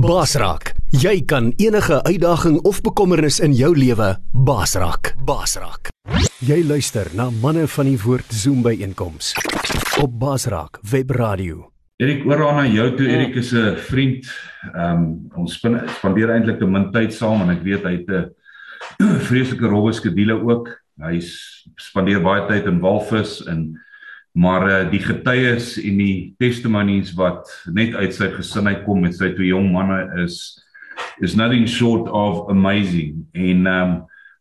Basraak, jy kan enige uitdaging of bekommernis in jou lewe basraak. Basraak. Jy luister na manne van die woord Zoom by einkoms op Basraak Web Radio. Erik oor aan na jou toe. Erik is 'n vriend. Ehm um, ons spandeer eintlik 'n min tyd saam en ek weet hy het 'n vreeslike rowwe skedule ook. Hy spandeer baie tyd in Walvis en maar uh, die getuies en die testimonies wat net uit sy gesin uitkom met sy twee jong manne is is nothing short of amazing. En um,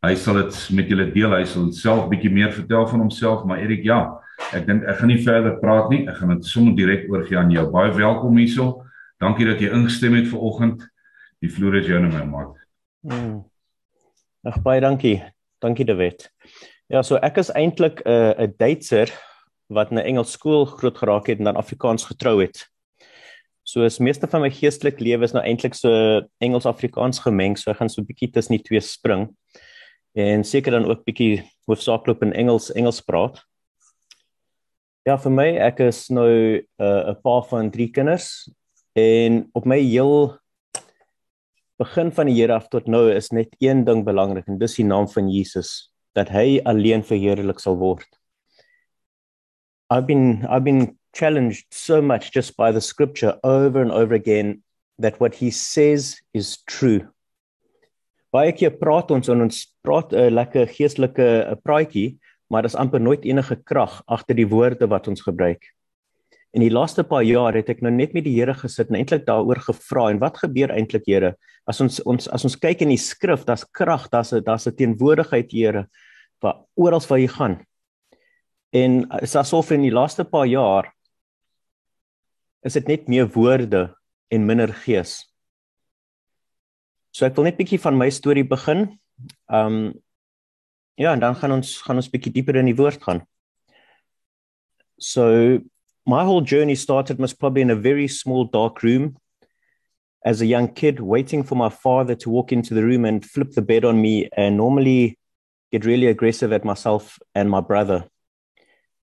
hy sal dit met julle deel. Hy sal self bietjie meer vertel van homself. Maar Erik ja ek dink ek gaan nie verder praat nie. Ek gaan dit sommer direk oorgie aan jou. Baie welkom hierso. Dankie dat jy ingestem het vir oggend. Die vloer is joune my maat. Hmm. ag baie dankie. Dankie David ja so ek is eintlik 'n uh, 'n Duitser wat in 'n Engels skool groot geraak het en dan Afrikaans getrou het. So is meeste van my geestelike lewe is nou eintlik so Engels-Afrikaans gemeng, so ek gaan so 'n bietjie tussen die twee spring. En seker dan ook bietjie hoofsaaklik in Engels Engels praat. Ja, vir my, ek is nou 'n uh, pa van 3 kinders en op my heel begin van die Here af tot nou is net een ding belangrik en dis die naam van Jesus dat hy alleen verheerlik sal word. I've been I've been challenged so much just by the scripture over and over again that what he says is true. Baie keer praat ons en ons praat 'n lekker geestelike 'n praatjie, maar daar's amper nooit enige krag agter die woorde wat ons gebruik. In die laaste paar jaar het ek nou net met die Here gesit en eintlik daaroor gevra en wat gebeur eintlik Here? As ons ons as ons kyk in die skrif, daar's krag, daar's 'n daar's 'n teenwoordigheid Here waar oral waar jy gaan. En is asof in die laaste paar jaar is dit net meer woorde en minder gees. So ek wil net bietjie van my storie begin. Um ja, en dan gaan ons gaan ons bietjie dieper in die woord gaan. So my whole journey started most probably in a very small dark room as a young kid waiting for my father to walk into the room and flip the bed on me and normally get really aggressive at myself and my brother.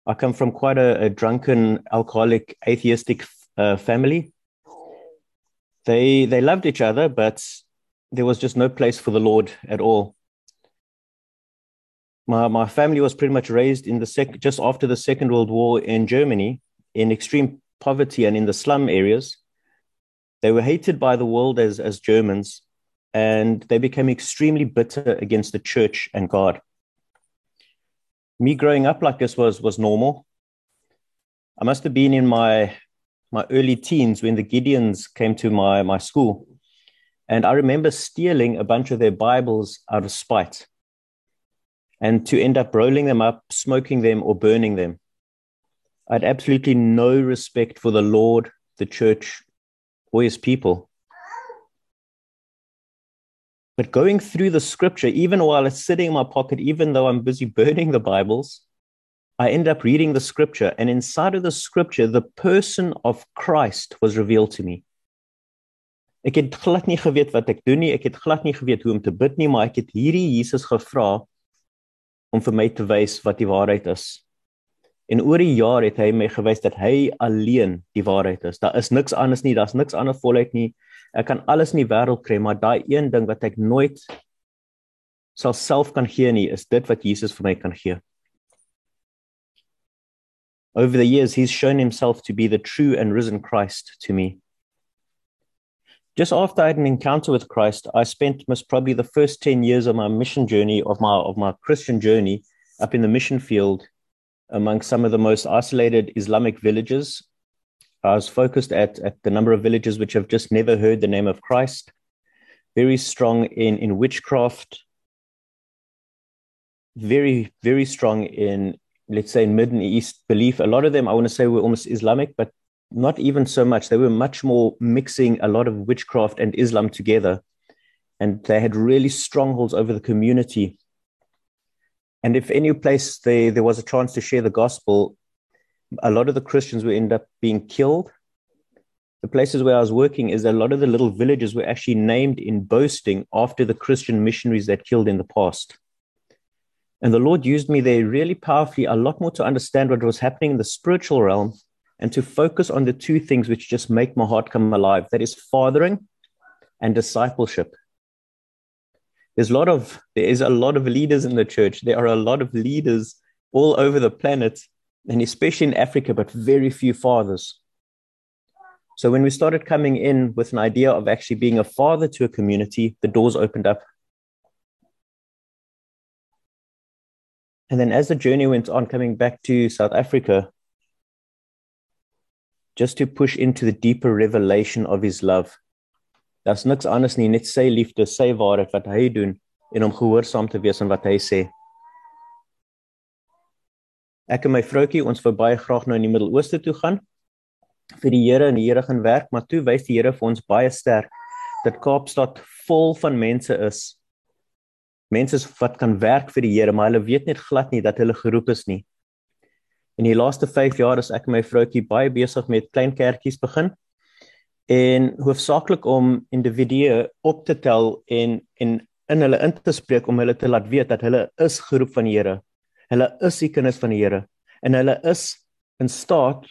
I come from quite a, a drunken, alcoholic, atheistic uh, family. They they loved each other, but there was just no place for the Lord at all. My my family was pretty much raised in the sec just after the Second World War in Germany in extreme poverty and in the slum areas. They were hated by the world as as Germans, and they became extremely bitter against the church and God me growing up like this was was normal. I must have been in my my early teens when the Gideons came to my my school, and I remember stealing a bunch of their Bibles out of spite, and to end up rolling them up, smoking them, or burning them. I had absolutely no respect for the Lord, the church, or His people. But going through the scripture, even while it's sitting in my pocket, even though I'm busy burning the Bibles, I end up reading the scripture. And inside of the scripture, the person of Christ was revealed to me. Ek het glad nie geweet wat ek doen nie. Ek het glad nie geweet hoe om te bid nie, maar ek het hierdie Jesus gevra om vir my te wys wat die waarheid is. En oor die jaar het hy my gewys dat hy alleen die waarheid is. Daar is niks anders nie, daar's niks anders voluit nie. Ek kan alles in die wêreld kry, maar daai een ding wat ek nooit sal self kan gee nie, is dit wat Jesus vir my kan gee. Over the years he's shown himself to be the true and risen Christ to me. Just after I had an encounter with Christ, I spent most probably the first 10 years of my mission journey of my of my Christian journey up in the mission field among some of the most isolated Islamic villages I was focused at, at the number of villages which have just never heard the name of Christ, very strong in, in witchcraft, very, very strong in, let's say, in Middle East belief. A lot of them, I want to say, were almost Islamic, but not even so much. They were much more mixing a lot of witchcraft and Islam together. And they had really strongholds over the community. And if any place they, there was a chance to share the gospel, a lot of the Christians would end up being killed. The places where I was working is a lot of the little villages were actually named in boasting after the Christian missionaries that killed in the past. And the Lord used me there really powerfully, a lot more to understand what was happening in the spiritual realm and to focus on the two things which just make my heart come alive that is fathering and discipleship. There's a lot of there is a lot of leaders in the church. There are a lot of leaders all over the planet, and especially in Africa, but very few fathers. So when we started coming in with an idea of actually being a father to a community, the doors opened up. And then as the journey went on, coming back to South Africa, just to push into the deeper revelation of his love. Daar's niks anders nie, net sy liefde, sy waarheid wat hy doen en om gehoorsaam te wees aan wat hy sê. Ek en my vroutjie, ons wou baie graag nou in die Midde-Ooste toe gaan vir die Here en die Here gaan werk, maar toe wys die Here vir ons baie sterk dat Kaapstad vol van mense is. Mense wat kan werk vir die Here, maar hulle weet net glad nie dat hulle geroep is nie. In die laaste 5 jaar is ek en my vroutjie baie besig met klein kerkies begin en hoofsaaklik om individue op te tel en en in hulle in te spreek om hulle te laat weet dat hulle is geroep van die Here. Hulle is die kinders van die Here en hulle is in staat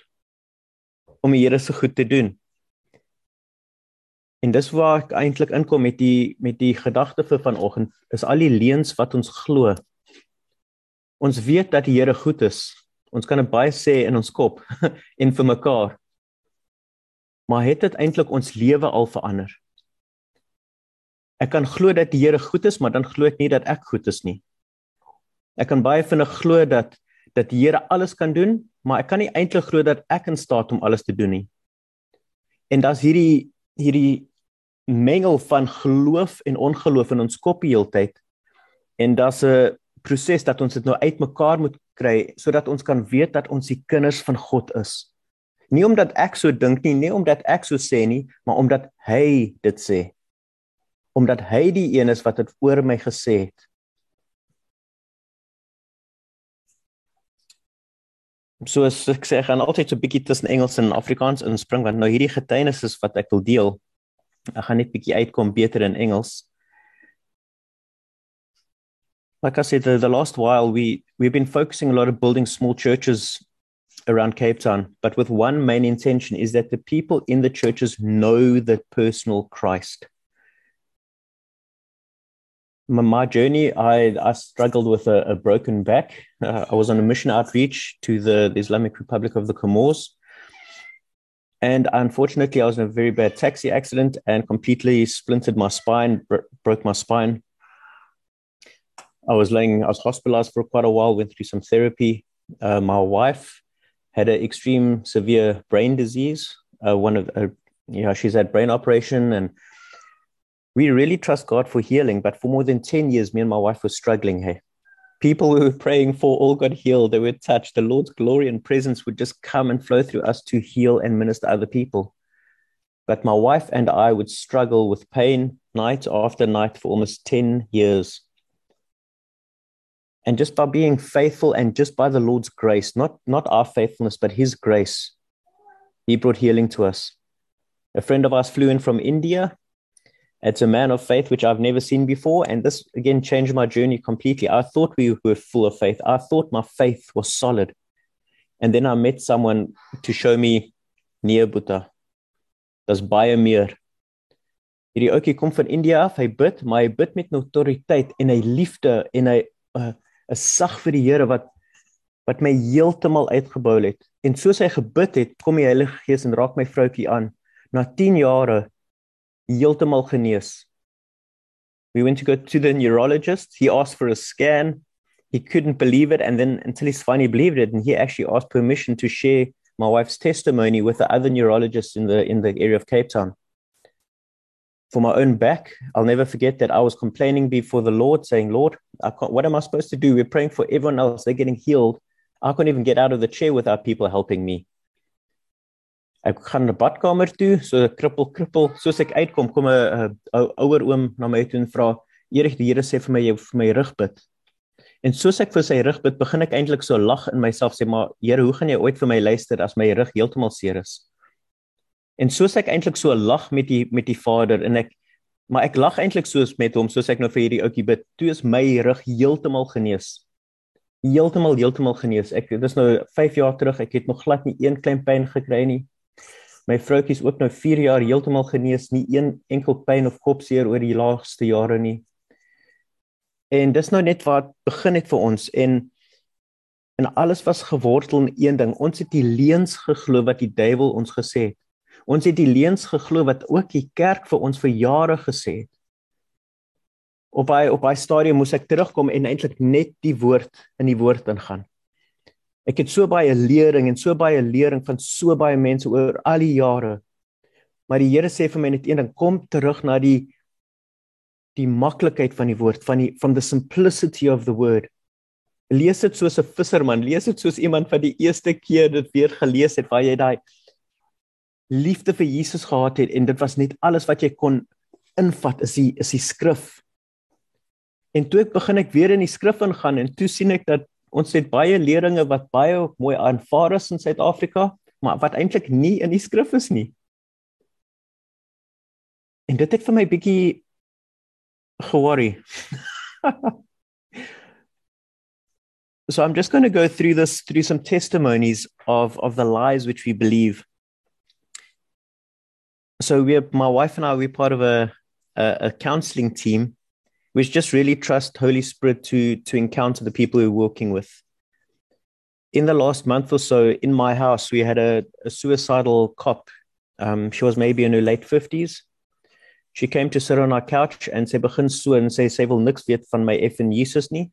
om die Here se goed te doen. En dis waar ek eintlik inkom met die met die gedagte vir vanoggend is al die leuns wat ons glo. Ons weet dat die Here goed is, Ons kan dit baie sê in ons kop en vir mekaar. Maar het dit eintlik ons lewe al verander? Ek kan glo dat die Here goed is, maar dan glo ek nie dat ek goed is nie. Ek kan baie vinnig glo dat dat die Here alles kan doen, maar ek kan nie eintlik glo dat ek in staat om alles te doen nie. En daar's hierdie hierdie mengel van geloof en ongeloof in ons kop die hele tyd. En daar's 'n proses dat ons dit nou uitmekaar moet kry sodat ons kan weet dat ons die kinders van God is. Nie omdat ek so dink nie, nie omdat ek so sê nie, maar omdat hy dit sê. Omdat hy die een is wat dit oor my gesê het. So as ek sê gaan altyd so bietjie tussen Engels en Afrikaans inspring want nou hierdie getuienis wat ek wil deel, ek gaan net bietjie uitkom beter in Engels like I said, the, the last while we we've been focusing a lot of building small churches around Cape Town, but with one main intention is that the people in the churches know the personal Christ. My, journey, I, I struggled with a, a broken back. Uh, I was on a mission outreach to the, the Islamic Republic of the Comores. And unfortunately, I was in a very bad taxi accident and completely splintered my spine, bro- broke my spine. I was laying, I was hospitalized for quite a while, went through some therapy. Uh, my wife had an extreme severe brain disease. Uh, one of, uh, you know, she's had brain operation and we really trust God for healing. But for more than 10 years, me and my wife were struggling. Hey, people we were praying for all got healed. They were touched. The Lord's glory and presence would just come and flow through us to heal and minister other people. But my wife and I would struggle with pain night after night for almost 10 years. And just by being faithful and just by the Lord's grace, not, not our faithfulness, but His grace, He brought healing to us. A friend of ours flew in from India. It's a man of faith, which I've never seen before. And this, again, changed my journey completely. I thought we were full of faith. I thought my faith was solid. And then I met someone to show me near Buddha. Dis baie meer. Hierdie ouetjie kom van India af. Hy bid, maar hy bid met autoriteit en hy liefde en hy uh, is sag vir die Here wat wat my heeltemal uitgebou het. En soos hy gebid het, kom die Heilige Gees en raak my vroutjie aan. Na 10 jare heeltemal genees. We went to go to the neurologist. He asked for a scan. He couldn't believe it and then until he finally believed it and he actually asked permission to share my wife's testimony with the other neurologists in the in the area of Cape Town. for my own back, I'll never forget that I was complaining before the Lord, saying, Lord, what am I supposed to do? We're praying for everyone else. They're getting healed. I can't even get out of the chair without people helping me. Ek gaan na die badkamer toe, so krippel krippel, soos ek uitkom, kom 'n ouer oom na my toe en vra, "Erig, die Here sê vir my jy vir my rug bid." En soos ek vir sy rug bid, begin ek eintlik so lag in myself sê, "Maar Here, hoe gaan jy ooit vir my luister as my rug heeltemal seer is?" En soos ek eintlik so lag met die met die Vader en ek maar ek lag eintlik soos met hom soos ek nou vir hierdie ouetjie bid. Toe is my rug heeltemal genees. Heeltemal heeltemal genees. Ek dis nou 5 jaar terug. Ek het nog glad nie een klein pyn gekry nie. My vroutjie is ook nou 4 jaar heeltemal genees, nie een enkel pyn of kopseer oor die laaste jare nie. En dis nou net wat begin het vir ons en en alles was gewortel in een ding. Ons het die leuns geglo wat die duiwel ons gesê het. Ons het die leuns geglo wat ook die kerk vir ons vir jare gesê het. Op by op by stadium moes ek terugkom en eintlik net die woord in die woord ingaan. Ek het so baie lering en so baie lering van so baie mense oor al die jare. Maar die Here sê vir my net een ding, kom terug na die die maklikheid van die woord, van die from the simplicity of the word. Lees dit soos 'n visserman, lees dit soos iemand wat die eerste keer dit weer gelees het waar jy daai liefde vir Jesus gehad het en dit was net alles wat jy kon invat is die is die skrif. En toe ek begin ek weer in die skrif ingaan en toe sien ek dat ons het baie leringe wat baie mooi aanvaar is in Suid-Afrika, maar wat eintlik nie in die skrif is nie. En dit het vir my bietjie geworry. so I'm just going to go through this through some testimonies of of the lies which we believe. So we are, my wife and I we're part of a a, a counseling team which just really trust Holy Spirit to to encounter the people we're working with. In the last month or so, in my house, we had a, a suicidal cop. Um, she was maybe in her late fifties. She came to sit on our couch and sy begin so en sê sy wil niks weet van my effen Jesus nie.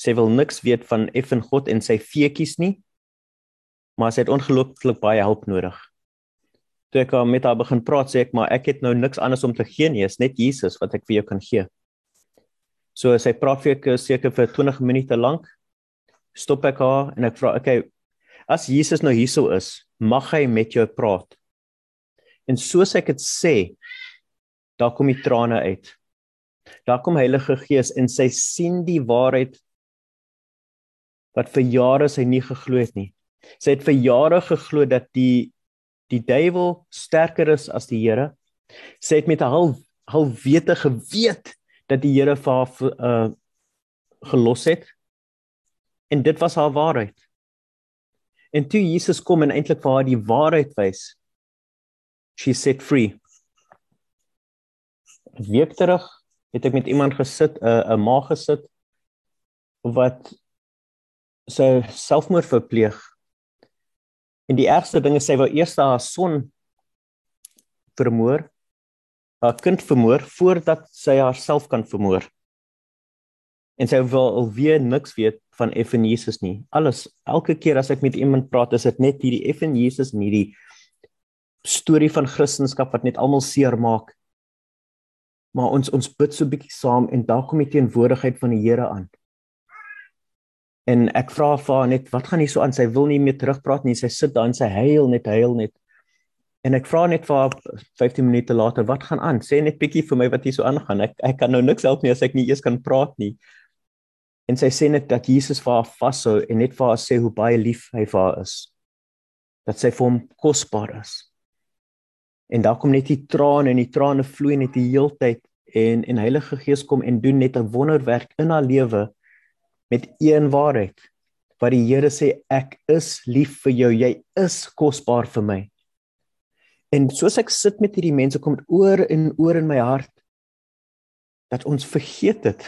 Sy wil niks weet van effen God en sy feetjies nie. Maar sy het ongelooflik baie hulp nodig. Toe ek met haar begin praat, sê ek maar ek het nou niks anders om te gee nie, is net Jesus wat ek vir jou kan gee. So sy praat vir ek seker vir 20 minute lank. Stop ek haar en ek vra, "Okay, as Jesus nou hierso is, mag hy met jou praat?" En soos ek dit sê, daar kom die trane uit. Daar kom Heilige Gees en sy sien die waarheid wat vir jare sy nie geglo het nie. Sy het vir jare geglo dat die die duiwel sterker is as die Here. Sy het met 'n hal hal wete geweet dat die Here vir haar uh gelos het. En dit was haar waarheid. En toe Jesus kom en eintlik vir haar die waarheid wys, she set free. Week terug het ek met iemand gesit, 'n uh, 'n ma gesit wat sy selfmoord verpleeg. En die ergste ding is sy wou eers haar son vermoor haar kind vermoor voordat sy haarself kan vermoor. En sy wil alweer niks weet van effen Jesus nie. Alles elke keer as ek met iemand praat, is dit net hierdie effen Jesus en hierdie storie van Christendom wat net almal seer maak. Maar ons ons bid so bietjie saam en daar kom die teenwoordigheid van die Here aan. En ek vra vir haar net wat gaan hier so aan? Sy wil nie meer terugpraat nie. Sy sit daar en sy huil net huil net. En ek vra net vir 15 minute later, wat gaan aan? Sê net bietjie vir my wat hier so aangaan. Ek ek kan nou niks help nie as ek nie eers kan praat nie. En sy sê net dat Jesus vir haar vashou en net vir haar sê hoe baie lief hy vir haar is. Dat sy vir hom kosbaar is. En daar kom net die trane en die trane vloei net die heeltyd en en Heilige Gees kom en doen net 'n wonderwerk in haar lewe met een waarheid. Wat die Here sê ek is lief vir jou, jy is kosbaar vir my. En soos ek sit met hierdie mense kom dit oor en oor in my hart dat ons vergeet dit.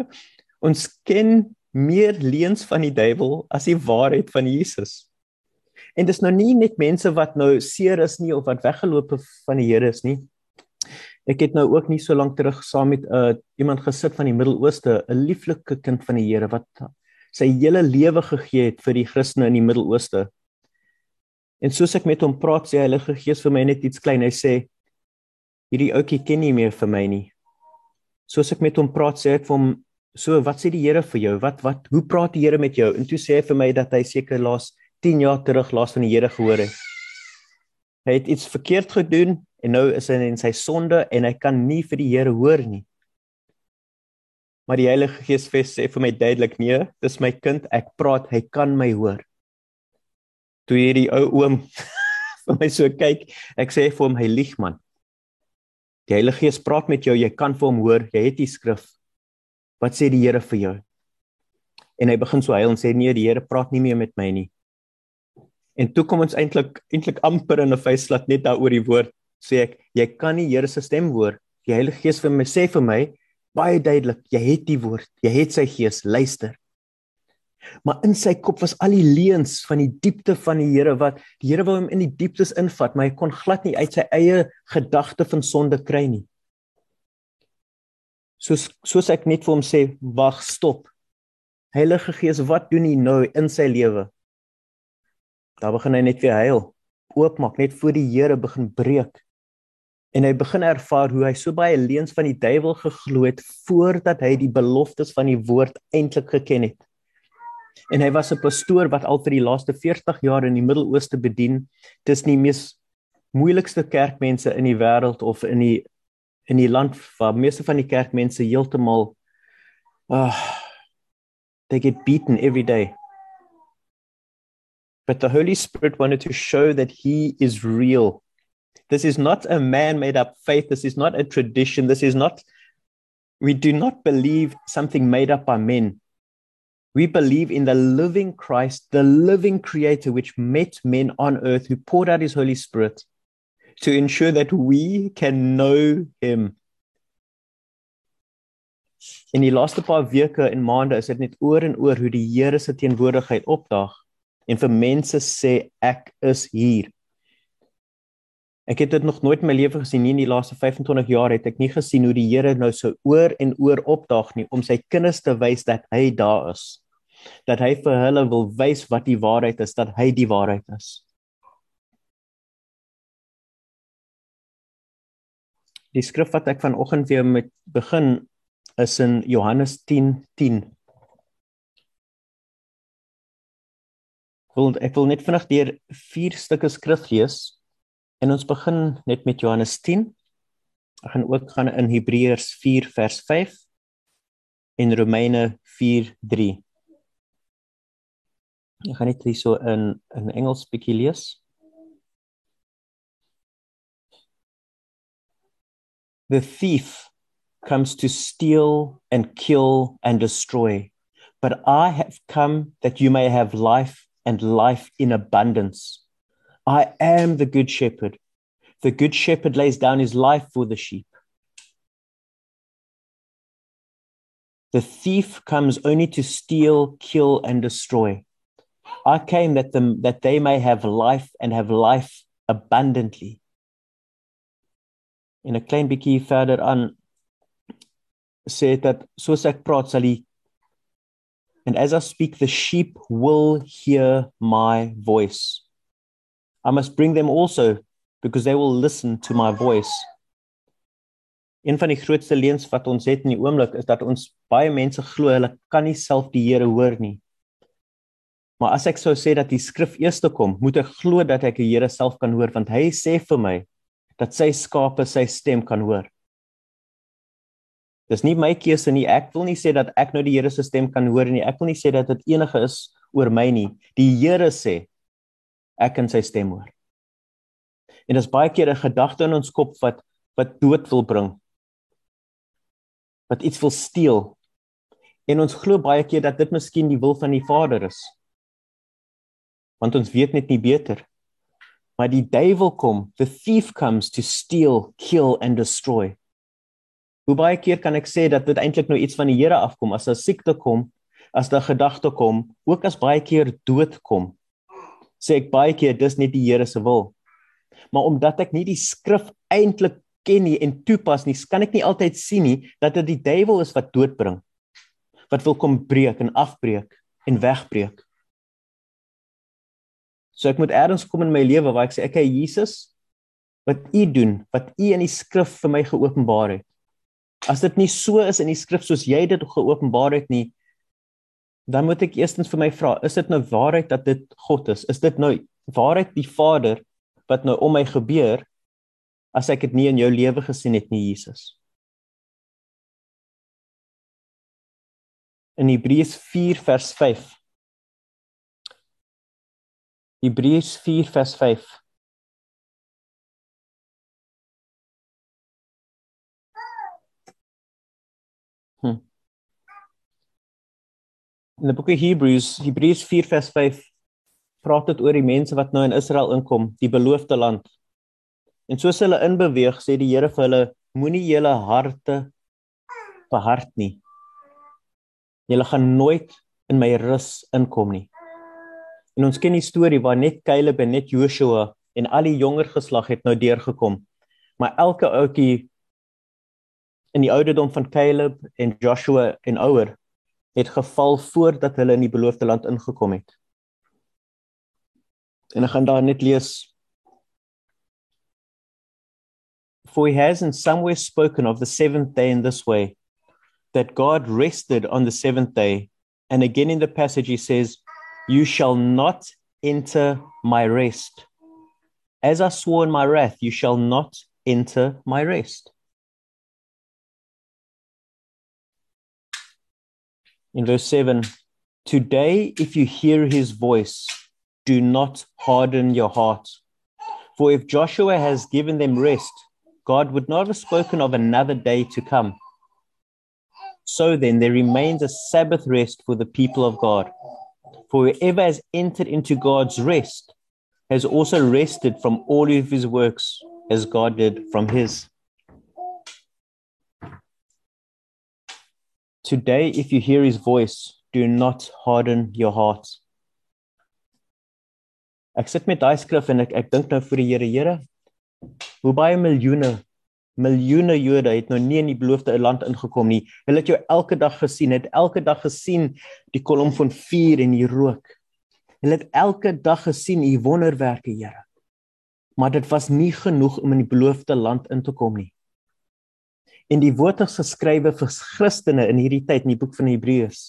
ons ken meer leuns van die duiwel as die waarheid van Jesus. En dis nou nie net mense wat nou seer is nie of wat weggeloop van die Here is nie. Ek het nou ook nie so lank terug saam met 'n uh, iemand gesit van die Midde-Ooste, 'n lieflike kind van die Here wat sy hele lewe gegee het vir die Christene in die Midde-Ooste. En soos ek met hom praat, sê Heilige Gees vir my net iets klein. Hy sê hierdie ouetjie ken nie meer vir my nie. Soos ek met hom praat, sê ek vir hom, "So, wat sê die Here vir jou? Wat wat hoe praat die Here met jou?" En toe sê hy vir my dat hy seker laas 10 jaar terug laas van die Here gehoor het. Hy het iets verkeerd gedoen en nou is hy in sy sonde en hy kan nie vir die Here hoor nie. Maar die Heilige Gees sê vir my duidelik, "Nee, dis my kind, ek praat, hy kan my hoor." Toe hierdie ou oom vir my so kyk, ek sê vir hom hy lieg man. Die Heilige Gees praat met jou, jy kan vir hom hoor, jy het die skrif. Wat sê die Here vir jou? En hy begin so huil en sê nee, die Here praat nie meer met my nie. En toe kom ons eintlik eintlik amper in 'n feeslat net daaroor die woord sê ek jy kan nie Here se stem hoor. Die Heilige Gees vir my sê vir my baie duidelik, jy het die woord, jy het sy gees, luister. Maar in sy kop was al die leuns van die diepte van die Here wat die Here wou hom in die dieptes invat, maar hy kon glad nie uit sy eie gedagte van sonde kry nie. Soos soos ek net vir hom sê, wag, stop. Heilige Gees, wat doen U nou in sy lewe? Daar begin hy net weer huil. Oopmaak net voor die Here begin breek. En hy begin ervaar hoe hy so baie leuns van die duiwel geglo het voordat hy die beloftes van die woord eintlik geken het. En hy was 'n pastoor wat al vir die laaste 40 jaar in die Midde-Ooste bedien. Dis nie mees moeilikste kerkmense in die wêreld of in die in die land waar meeste van die kerkmense heeltemal uh, they get beaten every day. But the Holy Spirit wanted to show that he is real. This is not a man made up faith. This is not a tradition. This is not, we do not believe something made up by men. We believe in the living Christ, the living creator, which met men on earth, who poured out his Holy Spirit to ensure that we can know him. In die laaste paar weke en maande is dit net oor en oor hoe die Here se teenwoordigheid opdaag en vir mense sê ek is hier. Ek het dit nog nooit in my lewe gesien nie in die laaste 25 jaar het ek nie gesien hoe die Here nou so oor en oor opdaag nie om sy kinders te wys dat hy daar is. Dat hy vir hulle wil wys wat die waarheid is, dat hy die waarheid is. Die skrif wat ek vanoggend weer met begin is in Johannes 10:10. 10. Ek wil ek wil net vinnig deur vier stukke skrif lees En ons begin net met Johannes 10. Ek gaan ook gaan in Hebreërs 4 vers 5 en Romeine 4:3. Ek gaan net hierso in in Engels bietjie lees. The thief comes to steal and kill and destroy. But I have come that you may have life and life in abundance. I am the good shepherd. The good shepherd lays down his life for the sheep. The thief comes only to steal, kill, and destroy. I came that, them, that they may have life and have life abundantly. In 'n klein bietjie verder aan sê dat soos ek and as I speak the sheep will hear my voice. I must bring them also because they will listen to my voice. Een van die grootste leuns wat ons het in die oomblik is dat ons baie mense glo hulle kan nie self die Here hoor nie. Maar as ek sou sê dat die skrif eers te kom, moet ek glo dat ek die Here self kan hoor want hy sê vir my dat sy skape sy stem kan hoor. Dis nie my keuse nie. Ek wil nie sê dat ek nou die Here se stem kan hoor nie. Ek wil nie sê dat dit enige is oor my nie. Die Here sê ek kan sy stem hoor. En dis baie keer 'n gedagte in ons kop wat wat dood wil bring. Wat iets wil steel. En ons glo baie keer dat dit miskien die wil van die Vader is. Want ons weet net nie beter. Maar die duiwel kom, the thief comes to steal, kill and destroy. Hoe baie keer kan ek sê dat dit eintlik nou iets van die Here afkom as 'n siekte kom, as 'n gedagte kom, ook as baie keer dood kom sê ek baie keer dis nie die Here se wil. Maar omdat ek nie die skrif eintlik ken nie en toepas nie, kan ek nie altyd sien nie dat dit die duiwel is wat dood bring. Wat wil kom breek en afbreek en wegbreek. So ek moet eers kom in my lewe waar ek sê, "Oké okay, Jesus, wat U doen, wat U in die skrif vir my geopenbaar het. As dit nie so is in die skrif soos jy dit geopenbaar het nie, dan moet ek eerstens vir my vra, is dit nou waarheid dat dit God is? Is dit nou waarheid die Vader wat nou om my gebeur as ek dit nie in jou lewe gesien het nie, Jesus? In Hebreërs 4 vers 5. Hebreërs 4 vers 5. In the book of Hebrews, Hebrews 4 vers 5 praat dit oor die mense wat nou in Israel inkom, die beloofde land. En soos hulle inbeweeg, sê die Here vir hulle, moenie julle harte verhard nie. Julle gaan nooit in my rus inkom nie. En ons ken die storie waar net Caleb en net Joshua en al die jonger geslag het nou deurgekom. Maar elke ouetjie in die ouderdom van Caleb en Joshua en ouer het geval voordat hulle in die beloofde land ingekom het. En ek gaan daar net lees. For he has in some way spoken of the seventh day in this way that God rested on the seventh day. And again in the passage he says you shall not enter my rest. As I swore in my wrath you shall not enter my rest in verse 7 Today, if you hear his voice, do not harden your heart. For if Joshua has given them rest, God would not have spoken of another day to come. So then, there remains a Sabbath rest for the people of God. For whoever has entered into God's rest has also rested from all of his works as God did from his. Today, if you hear his voice, do not harden your hearts. Ek sit met daai skrif en ek ek dink nou vir die Here, Here, hoe baie miljoene miljoene Jode het nou nie in die beloofde land ingekom nie. Hulle het jou elke dag gesien, het elke dag gesien die kolom van vuur en die rook. Hulle het elke dag gesien u wonderwerke, Here. Maar dit was nie genoeg om in die beloofde land in te kom nie en die woord is geskrywe vir Christene in hierdie tyd in die boek van Hebreërs.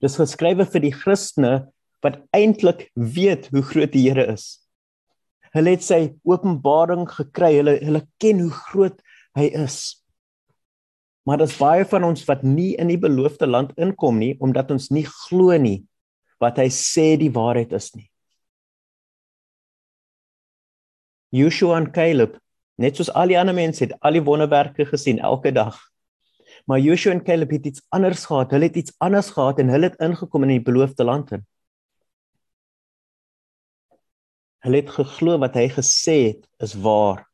Dis geskrywe vir die Christene wat eintlik weet hoe groot die Here is. Hulle het sy openbaring gekry. Hulle hulle ken hoe groot hy is. Maar daar's baie van ons wat nie in die beloofde land inkom nie omdat ons nie glo nie wat hy sê die waarheid is nie. Joshua en Caleb Net soos al die ander mense het al die wonderwerke gesien elke dag. Maar Joshua en Caleb het iets anders gehad. Hulle het iets anders gehad en hulle het ingekom in die beloofde land in. Hulle het geglo wat hy gesê het is waar.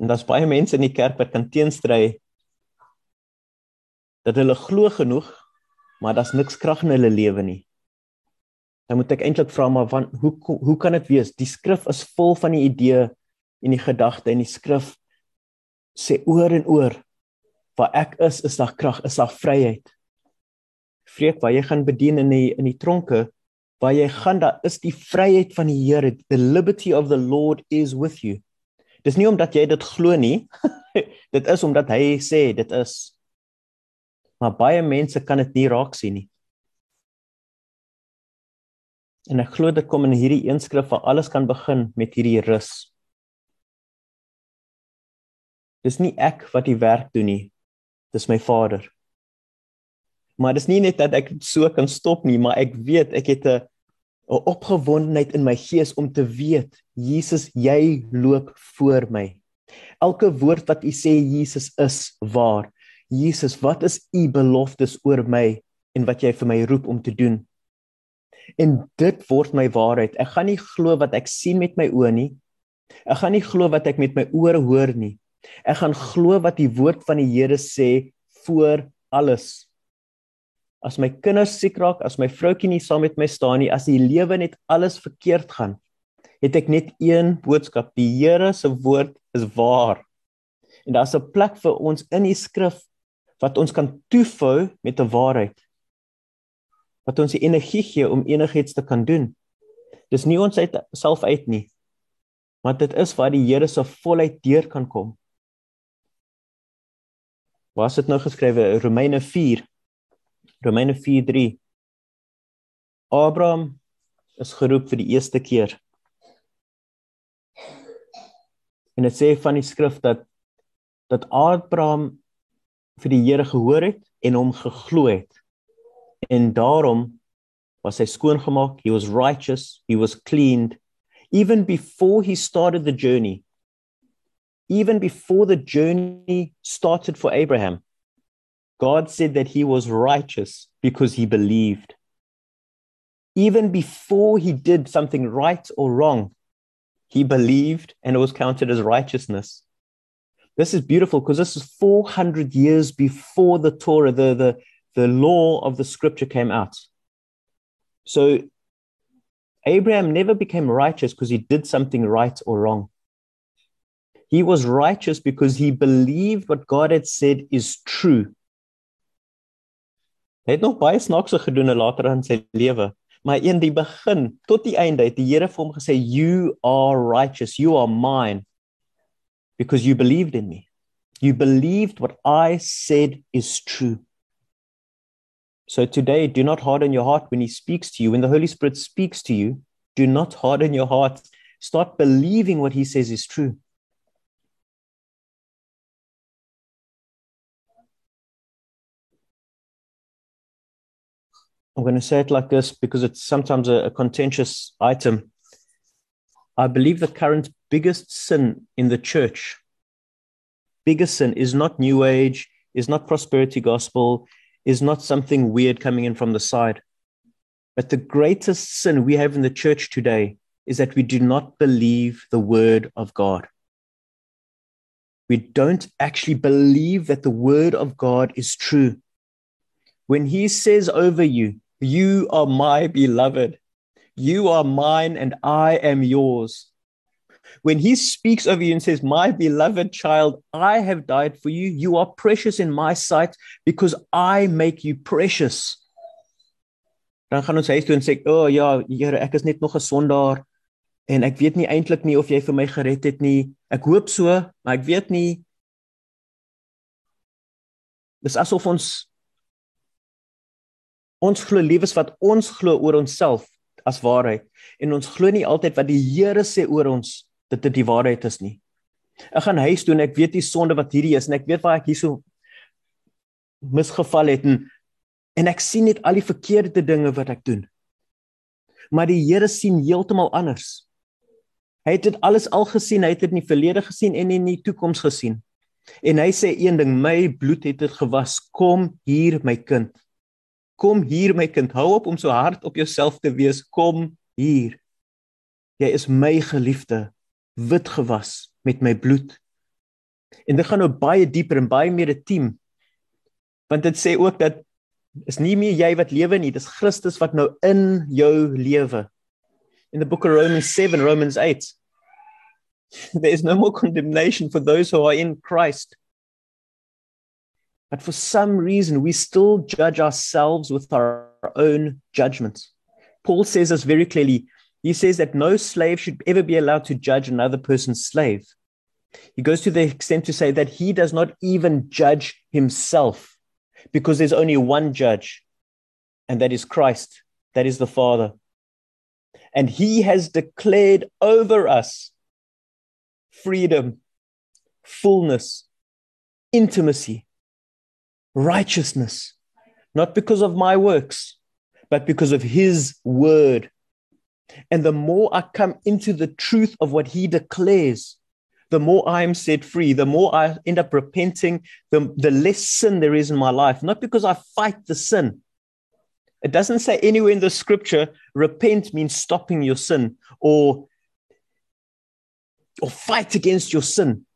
En daar's baie mense in die kerk wat kan teenstry dat hulle glo genoeg, maar daar's niks krag in hulle lewe nie dan moet ek eintlik vra maar van hoe hoe kan dit wees? Die skrif is vol van die idee en die gedagte en die skrif sê oor en oor waar ek is is daar krag, is daar vryheid. Vreek waar jy gaan bedien in die in die tronke waar jy gaan daar is die vryheid van die Here. The liberty of the Lord is with you. Dis nie omdat jy dit glo nie. dit is omdat hy sê dit is. Maar baie mense kan dit nie raak sien nie. En ek glo dit kom in hierdie een skrif waar alles kan begin met hierdie rus. Dis nie ek wat die werk doen nie. Dis my Vader. Maar dis nie net dat ek so kan stop nie, maar ek weet ek het 'n 'n opgewondenheid in my gees om te weet Jesus, jy loop voor my. Elke woord wat u sê Jesus is waar. Jesus, wat is u beloftes oor my en wat jy vir my roep om te doen? En dit word my waarheid. Ek gaan nie glo wat ek sien met my oë nie. Ek gaan nie glo wat ek met my ore hoor nie. Ek gaan glo wat die woord van die Here sê voor alles. As my kinders siek raak, as my vroutjie nie saam met my staan nie, as die lewe net alles verkeerd gaan, het ek net een boodskap: die Here se woord is waar. En daar's 'n plek vir ons in die skrif wat ons kan toefou met 'n waarheid wat ons die energie gee om enigiets te kan doen. Dis nie ons uit self uit nie. Maar dit is waar die Here se volheid deur kan kom. Waar is dit nou geskrywe? Romeine 4. Romeine 4:3. Abraham is geroep vir die eerste keer. En dit sê van die skrif dat dat Abraham vir die Here gehoor het en hom geglo het en daarom was hy skoon gemaak he was righteous he was cleaned even before he started the journey even before the journey started for abraham God said that he was righteous because he believed. Even before he did something right or wrong, he believed and it was counted as righteousness. This is beautiful because this is 400 years before the Torah, the, the, the law of the scripture came out. So Abraham never became righteous because he did something right or wrong. He was righteous because he believed what God had said is true. Hy het nog baie snaakse gedoen later in sy lewe, maar in die begin tot die einde het die Here vir hom gesê you are righteous, you are mine because you believed in me. You believed what I said is true. So today, do not harden your heart when He speaks to you. When the Holy Spirit speaks to you, do not harden your heart. Start believing what He says is true. I'm going to say it like this because it's sometimes a, a contentious item. I believe the current biggest sin in the church, biggest sin is not New Age, is not prosperity gospel, is not something weird coming in from the side. But the greatest sin we have in the church today is that we do not believe the word of God. We don't actually believe that the word of God is true. When he says over you, You are my beloved, you are mine, and I am yours. When he speaks over you and says, My beloved child, I have died for you. You are precious in my sight because I make you precious. Dan gaan ons huis toe en sê, "O oh, ja, Here, ek is net nog 'n sondaar en ek weet nie eintlik nie of jy vir my gered het nie. Ek hoop so, maar ek weet nie." Dis asof ons ons glo liefes wat ons glo oor onsself as waarheid en ons glo nie altyd wat die Here sê oor ons dat dit die waarheid is nie. Ek gaan huis toe en ek weet die sonde wat hierdie is en ek weet waar ek hierso misgeval het en en ek sien net al die verkeerde dinge wat ek doen. Maar die Here sien heeltemal anders. Hy het dit alles al gesien, hy het dit in die verlede gesien en in die toekoms gesien. En hy sê een ding, my bloed het dit gewas. Kom hier my kind. Kom hier my kind. Hou op om so hard op jouself te wees. Kom hier. Jy is my geliefde wit gewas met my bloed. En dit gaan nou baie dieper en baie meer 'n team. Want dit sê ook dat is nie meer jy wat lewe nie, dis Christus wat nou in jou lewe. In the book of Romans 7, Romans 8. There is no more condemnation for those who are in Christ. But for some reason, we still judge ourselves with our own judgments. Paul says this very clearly he says that no slave should ever be allowed to judge another person's slave. He goes to the extent to say that he does not even judge himself because there's only one judge, and that is Christ, that is the Father. And he has declared over us freedom, fullness, intimacy, righteousness, not because of my works, but because of his word and the more I come into the truth of what he declares, the more I am set free, the more I end up repenting, the, the less sin there is in my life. Not because I fight the sin. It doesn't say anywhere in the scripture, repent means stopping your sin or, or fight against your sin.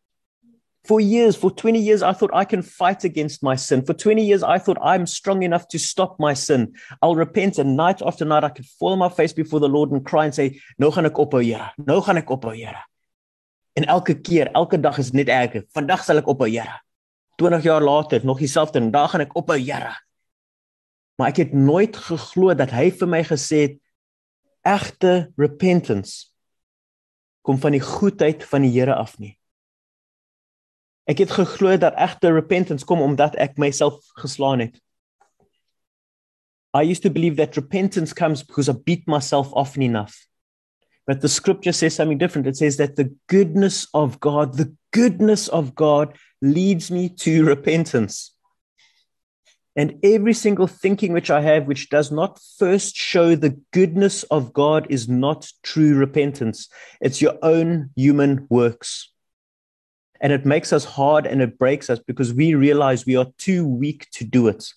For years, for 20 years, I thought I can fight against my sin. For 20 years, I thought I'm strong enough to stop my sin. I'll repent and night after night I could fall on my face before the Lord and cry and say, "Nou gaan ek ophou, Here. Nou gaan ek ophou, Here." En elke keer, elke dag is net erger. Vandag sal ek ophou, Here. 20 jaar later, nog dieselfde, en dan gaan ek ophou, Here. Maar ek het nooit geglo dat hy vir my gesê het egte repentance kom van die goedheid van die Here af nie. Ek het geglo dat egte repentance kom omdat ek myself geslaan het. I used to believe that repentance comes because I beat myself often enough. But the scripture says something different. It says that the goodness of God, the goodness of God leads me to repentance. And every single thinking which I have, which does not first show the goodness of God, is not true repentance. It's your own human works. And it makes us hard and it breaks us because we realize we are too weak to do it.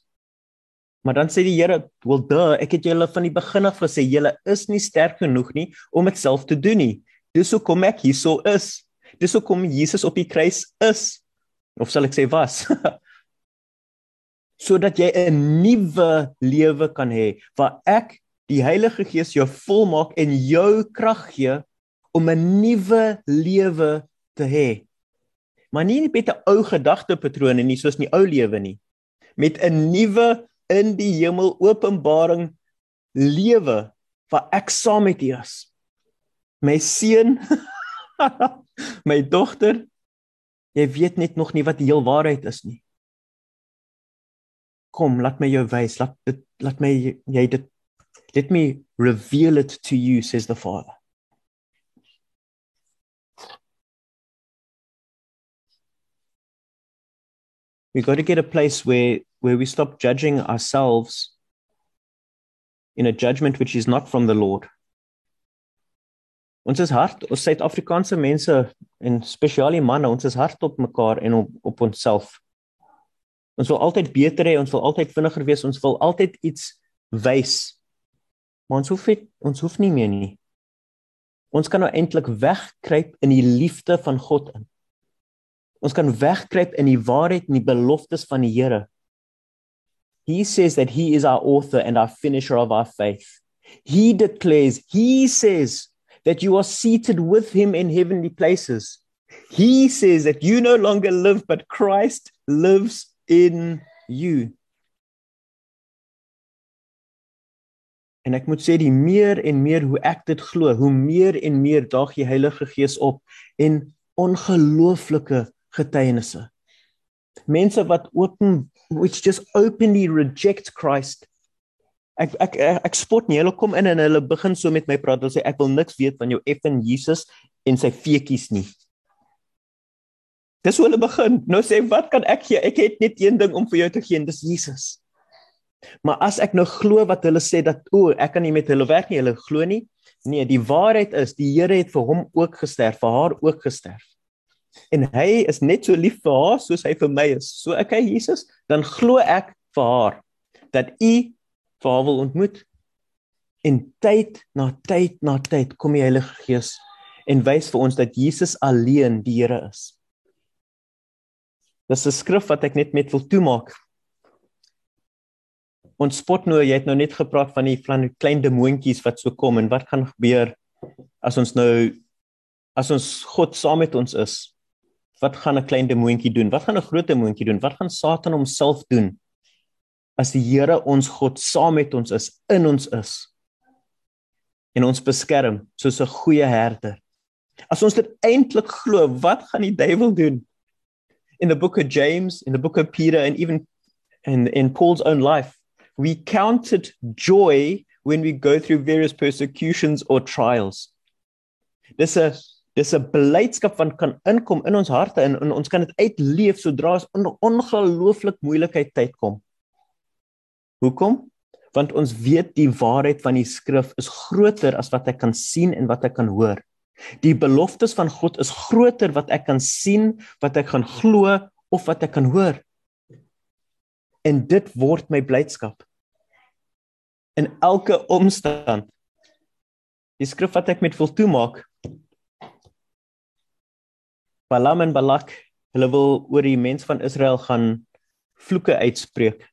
Maar dan sê die Here, "Wel da, ek het julle van die begin af gesê julle is nie sterk genoeg nie om dit self te doen nie. Dis hoekom ek hierso is. Dis hoekom Jesus op die kruis is." Of sal ek sê was? sodat jy 'n nuwe lewe kan hê waar ek die Heilige Gees jou volmaak en jou krag gee om 'n nuwe lewe te hê. Maar nie met 'n ou gedagtepatrone nie soos in die ou lewe nie. Met 'n nuwe in die hemel openbaring lewe waar ek saam met U is. My seun, my dogter, jy weet net nog nie wat die heel waarheid is nie. Kom, laat my jou wys, laat dit laat my jy dit let me reveal it to you says the father. We got to get a place where where we stop judging ourselves in a judgment which is not from the Lord. Ons is hard, ons Suid-Afrikaanse mense en spesiaal die manne, ons is hard op mekaar en op, op onsself. Ons wil altyd beter hê, ons wil altyd vinniger wees, ons wil altyd iets wys. Maar ons hoef nie, ons hoef nie meer nie. Ons kan nou eintlik wegkruip in die liefde van God in. Ons kan wegkruip in die waarheid en die beloftes van die Here. He says that he is our author and our finisher of our faith. He declares, he says that you are seated with him in heavenly places. He says that you no longer live, but Christ lives in you. En ek moet sê die meer en meer hoe ek dit glo, hoe meer en meer daag die Heilige Gees op en ongelooflike getuienisse. Mense wat open which just openly reject Christ. Ek ek ek spot nie hulle kom in en hulle begin so met my praat. Hulle sê ek wil niks weet van jou effen Jesus en sy feetjies nie. Dis hoe hulle begin. Nou sê wat kan ek gee? Ek het net een ding om vir jou te gee en dis Jesus. Maar as ek nou glo wat hulle sê dat o, ek kan nie met hulle werk nie, hulle glo nie. Nee, die waarheid is die Here het vir hom ook gesterf, vir haar ook gesterf en hy is net so lief vir haar soos hy vir my is. So ek hy Jesus, dan glo ek vir haar dat u vir haar wil ontmoet. En tyd na tyd na tyd kom die Heilige Gees en wys vir ons dat Jesus alleen die Here is. Dis 'n skrif wat ek net met wil toemaak. Ons spot nou, jy het nou net gepraat van die van klein demoontjies wat so kom en wat gaan gebeur as ons nou as ons God saam met ons is wat gaan 'n klein demoontjie doen? Wat gaan 'n groot demoontjie doen? Wat gaan Satan homself doen? As die Here ons God saam met ons is, in ons is en ons beskerm soos 'n goeie herder. As ons dit eintlik glo, wat gaan die duiwel doen? In the book of James, in the book of Peter and even in in Paul's own life, we counted joy when we go through various persecutions or trials. Dis 'n dis 'n beleidskap wat kan inkom in ons harte en, en ons kan dit uitleef sodra ons on, ongelooflik moeilikheid tyd kom. Hoekom? Want ons weet die waarheid van die skrif is groter as wat ek kan sien en wat ek kan hoor. Die beloftes van God is groter wat ek kan sien, wat ek gaan glo of wat ek kan hoor. En dit word my blydskap. In elke omstand. Die skrif wat ek met wil toemaak Balaam en Balak, hulle wil oor die mens van Israel gaan vloeke uitspreek.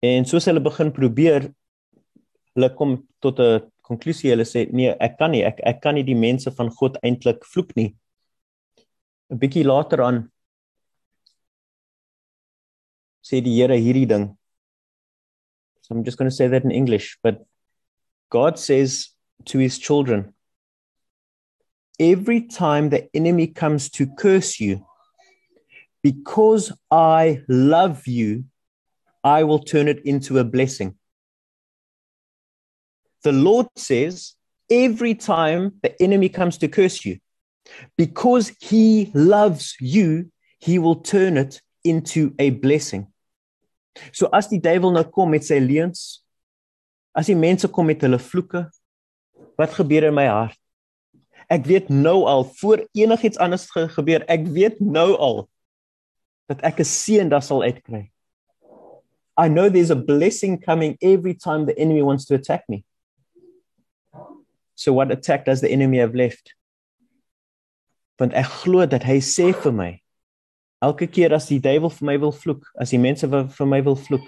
En soos hulle begin probeer, hulle kom tot 'n konklusie. Hulle sê nee, ek kan nie, ek ek kan nie die mense van God eintlik vloek nie. 'n Bietjie later aan sê die Here hierdie ding. So I'm just going to say that in English, but God says to his children every time the enemy comes to curse you, because I love you, I will turn it into a blessing. The Lord says, every time the enemy comes to curse you, because he loves you, he will turn it into a blessing. So as die duiwel nou kom met sy leuns, as die mense kom met hulle vloeke, wat gebeur in my hart? Ek weet nou al voor enigiets anders ge gebeur, ek weet nou al dat ek 'n seën daar sal uitkry. I know there's a blessing coming every time the enemy wants to attack me. So what attack does the enemy have left? Want ek glo dat hy sê vir my elke keer as die duiwel vir my wil vloek, as die mense vir my wil vloek,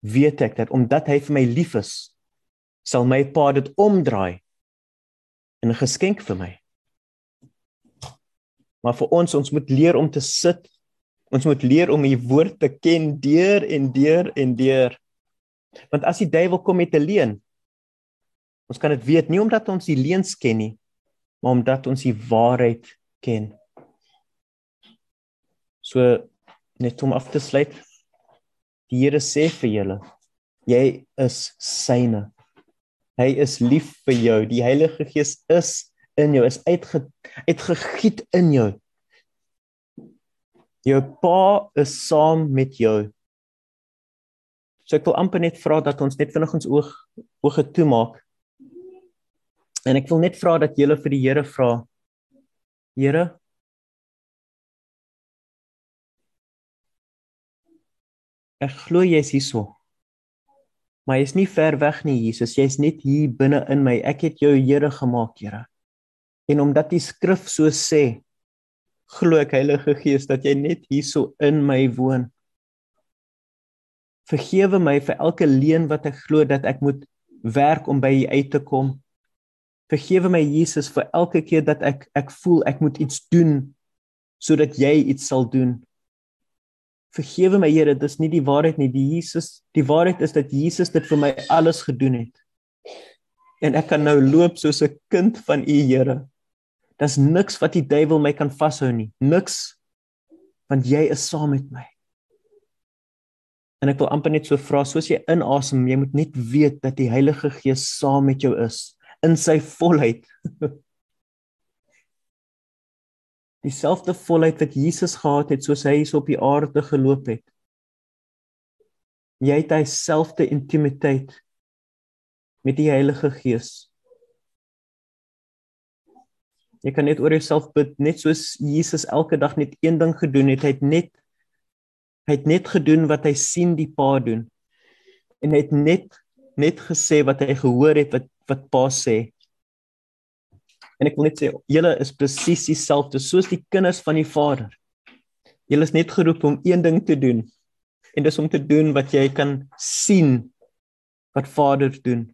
weet ek dat omdat hy vir my lief is, sal my pa dit omdraai en 'n geskenk vir my. Maar vir ons, ons moet leer om te sit. Ons moet leer om die woord te ken deur en deur en deur. Want as die duiwel kom met 'n leuen, ons kan dit weet nie omdat ons die leuns ken nie, maar omdat ons die waarheid ken. So net om af te sluit. Die Here sê vir julle, jy is syne. Hy is lief vir jou. Die Heilige Gees is in jou, is uitge uitgegiet in jou. Jou Pa is saam met jou. So ek wil amper net vra dat ons net vinnig ons oog oë toemaak. En ek wil net vra dat julle vir die Here vra. Here Ek glo jy is hierso. Maar jy's nie ver weg nie, Jesus. Jy's net hier binne in my. Ek het jou Here gemaak, Here. En omdat die skrif so sê, glo ek Heilige Gees dat jy net hierso in my woon. Vergewe my vir elke leuen wat ek glo dat ek moet werk om by U uit te kom. Vergewe my Jesus vir elke keer dat ek ek voel ek moet iets doen sodat jy iets sal doen. Vergewe my Here, dis nie die waarheid nie. Die Jesus, die waarheid is dat Jesus dit vir my alles gedoen het. En ek kan nou loop soos 'n kind van U, Here. Daar's niks wat die duiwel my kan vashou nie. Niks. Want jy is saam met my. En ek wil amper net so vra, soos jy inasem, jy moet net weet dat die Heilige Gees saam met jou is in sy volheid. dieselfde volheid wat Jesus gehad het soos hy hier op die aarde geloop het. Jy het dieselfde intimiteit met die Heilige Gees. Jy kan net oor jouself bid net soos Jesus elke dag net een ding gedoen het. Hy het net hy het net gedoen wat hy sien die Pa doen. En hy het net net gesê wat hy gehoor het wat wat Pa sê. En ek wil net sê julle is presies dieselfde soos die kinders van die Vader. Julle is net geroep om een ding te doen. En dis om te doen wat jy kan sien wat Vader doen.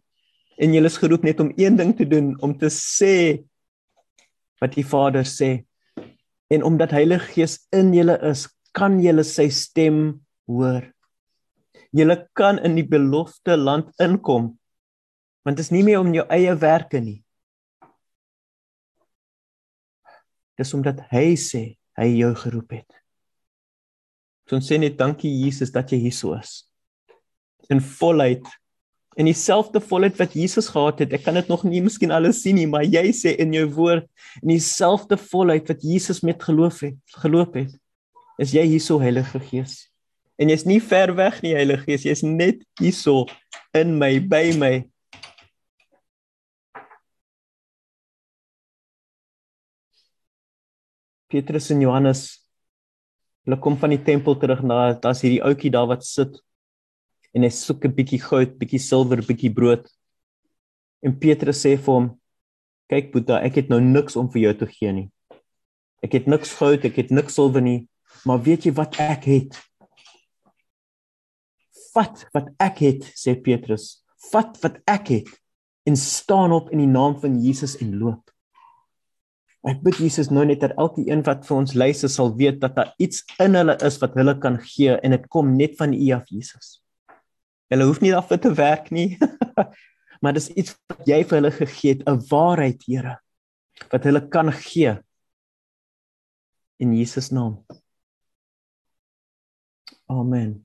En julle is geroep net om een ding te doen om te sê wat die Vader sê. En omdat Heilige Gees in julle is, kan julle sy stem hoor. Julle kan in die belofte land inkom. Want dit is nie meer om jou eie werke nie. Dis omdat hy sê hy jou geroep het. So ons sê net dankie Jesus dat jy hier so is. In volheid en dieselfde volheid wat Jesus gehad het. Ek kan dit nog nie miskien alles sien nie, maar jy sê in jou woord in dieselfde volheid wat Jesus met geloof het, geloop het. Is jy hier so Heilige Gees? En jy's nie ver weg nie Heilige Gees, jy's net hier so in my, by my. Petrus en Johannes hulle kom van die tempel terug na daar's hierdie ouetjie daar wat sit en hy soek 'n bietjie goud, bietjie silwer, bietjie brood. En Petrus sê vir hom: "Kyk Boeta, ek het nou niks om vir jou te gee nie. Ek het niks goud, ek het niks silwer nie, maar weet jy wat ek het? Vat wat ek het," sê Petrus. "Vat wat ek het en staan op in die naam van Jesus en loop." Ek bid Jesus nou net dat elke een wat vir ons luister sal weet dat daar iets in hulle is wat hulle kan gee en dit kom net van U af Jesus. Hulle hoef nie daarvoor te werk nie. maar dis iets wat jy vir hulle gegee het, 'n waarheid, Here, wat hulle kan gee in Jesus naam. Amen.